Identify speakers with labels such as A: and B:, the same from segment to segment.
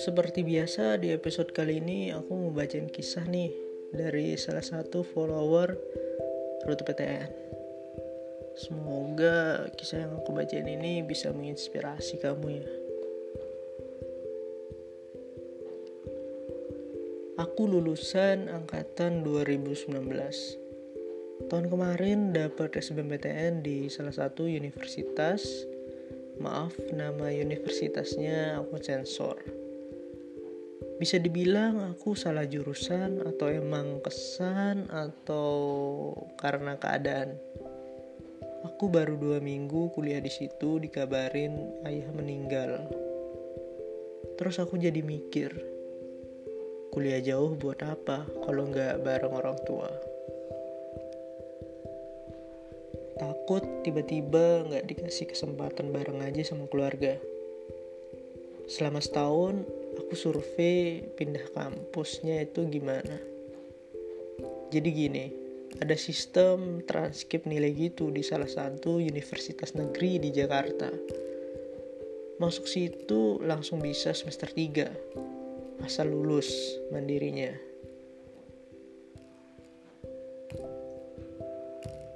A: Seperti biasa di episode kali ini aku mau bacain kisah nih dari salah satu follower Rute PTN. Semoga kisah yang aku bacain ini bisa menginspirasi kamu ya. Aku lulusan angkatan 2019. Tahun kemarin dapat SBMPTN di salah satu universitas Maaf, nama universitasnya aku sensor. Bisa dibilang aku salah jurusan atau emang kesan atau karena keadaan. Aku baru dua minggu kuliah di situ dikabarin ayah meninggal. Terus aku jadi mikir, kuliah jauh buat apa kalau nggak bareng orang tua? takut tiba-tiba nggak dikasih kesempatan bareng aja sama keluarga. Selama setahun aku survei pindah kampusnya itu gimana. Jadi gini, ada sistem transkrip nilai gitu di salah satu universitas negeri di Jakarta. Masuk situ langsung bisa semester 3 asal lulus mandirinya.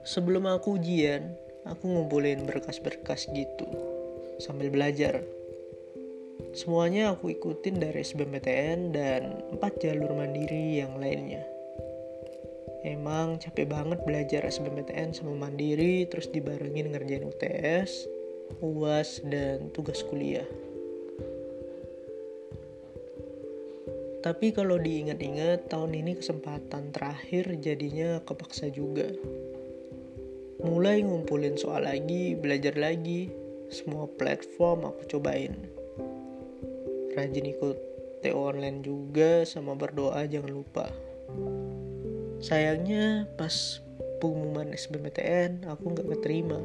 A: sebelum aku ujian, aku ngumpulin berkas-berkas gitu sambil belajar. Semuanya aku ikutin dari SBMPTN dan empat jalur mandiri yang lainnya. Emang capek banget belajar SBMPTN sama mandiri terus dibarengin ngerjain UTS, UAS, dan tugas kuliah. Tapi kalau diingat-ingat tahun ini kesempatan terakhir jadinya kepaksa juga mulai ngumpulin soal lagi, belajar lagi, semua platform aku cobain. Rajin ikut TO online juga sama berdoa jangan lupa. Sayangnya pas pengumuman SBMPTN aku nggak keterima.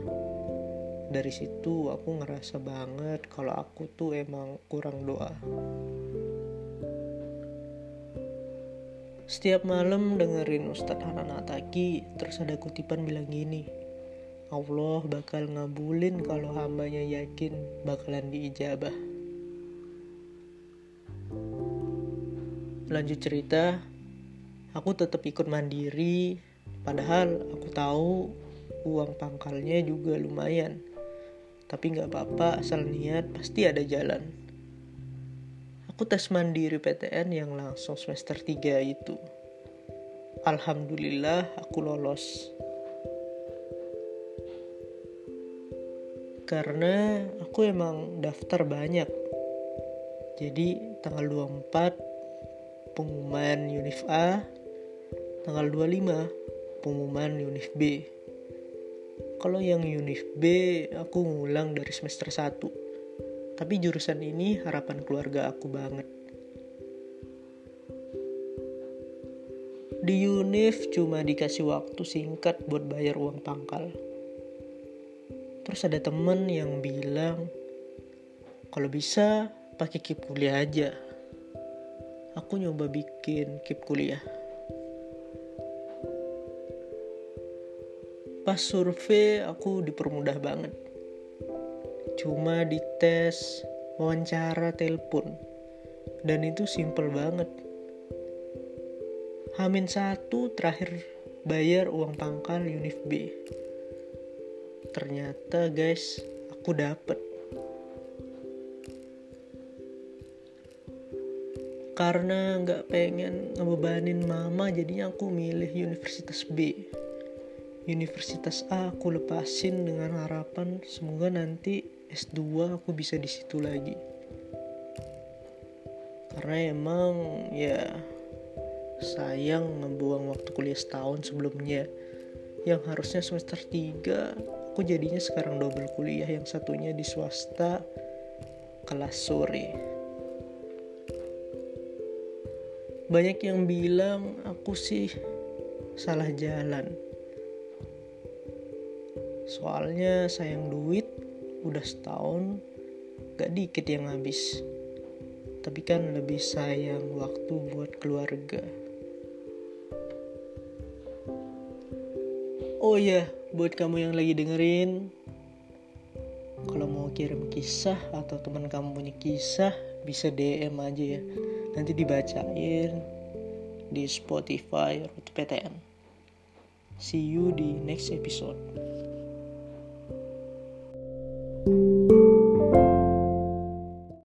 A: Dari situ aku ngerasa banget kalau aku tuh emang kurang doa. Setiap malam dengerin Ustadz Hanan Ataki, terus ada kutipan bilang gini, Allah bakal ngabulin kalau hambanya yakin bakalan diijabah. Lanjut cerita, aku tetap ikut mandiri, padahal aku tahu uang pangkalnya juga lumayan. Tapi nggak apa-apa, asal niat pasti ada jalan. Aku tes mandiri PTN yang langsung semester 3 itu. Alhamdulillah aku lolos. karena aku emang daftar banyak jadi tanggal 24 pengumuman Unif A tanggal 25 pengumuman Unif B. Kalau yang Unif B aku ngulang dari semester 1 tapi jurusan ini harapan keluarga aku banget. Di Unif cuma dikasih waktu singkat buat bayar uang pangkal terus ada temen yang bilang kalau bisa pakai kip kuliah aja aku nyoba bikin kip kuliah. Pas survei aku dipermudah banget. Cuma dites wawancara telepon. Dan itu simple banget. Hamin satu terakhir bayar uang pangkal Unif B. Ternyata guys aku dapet karena nggak pengen ngebebanin mama jadinya aku milih universitas B. Universitas A aku lepasin dengan harapan semoga nanti S2 aku bisa di situ lagi. Karena emang ya sayang ngebuang waktu kuliah setahun sebelumnya. Yang harusnya semester 3 aku jadinya sekarang double kuliah yang satunya di swasta kelas sore banyak yang bilang aku sih salah jalan. Soalnya sayang duit udah setahun gak dikit yang habis. Tapi kan lebih sayang waktu buat keluarga. Oh iya buat kamu yang lagi dengerin kalau mau kirim kisah atau teman kamu punya kisah bisa DM aja ya. Nanti dibacain di Spotify Rute PTN see you di next episode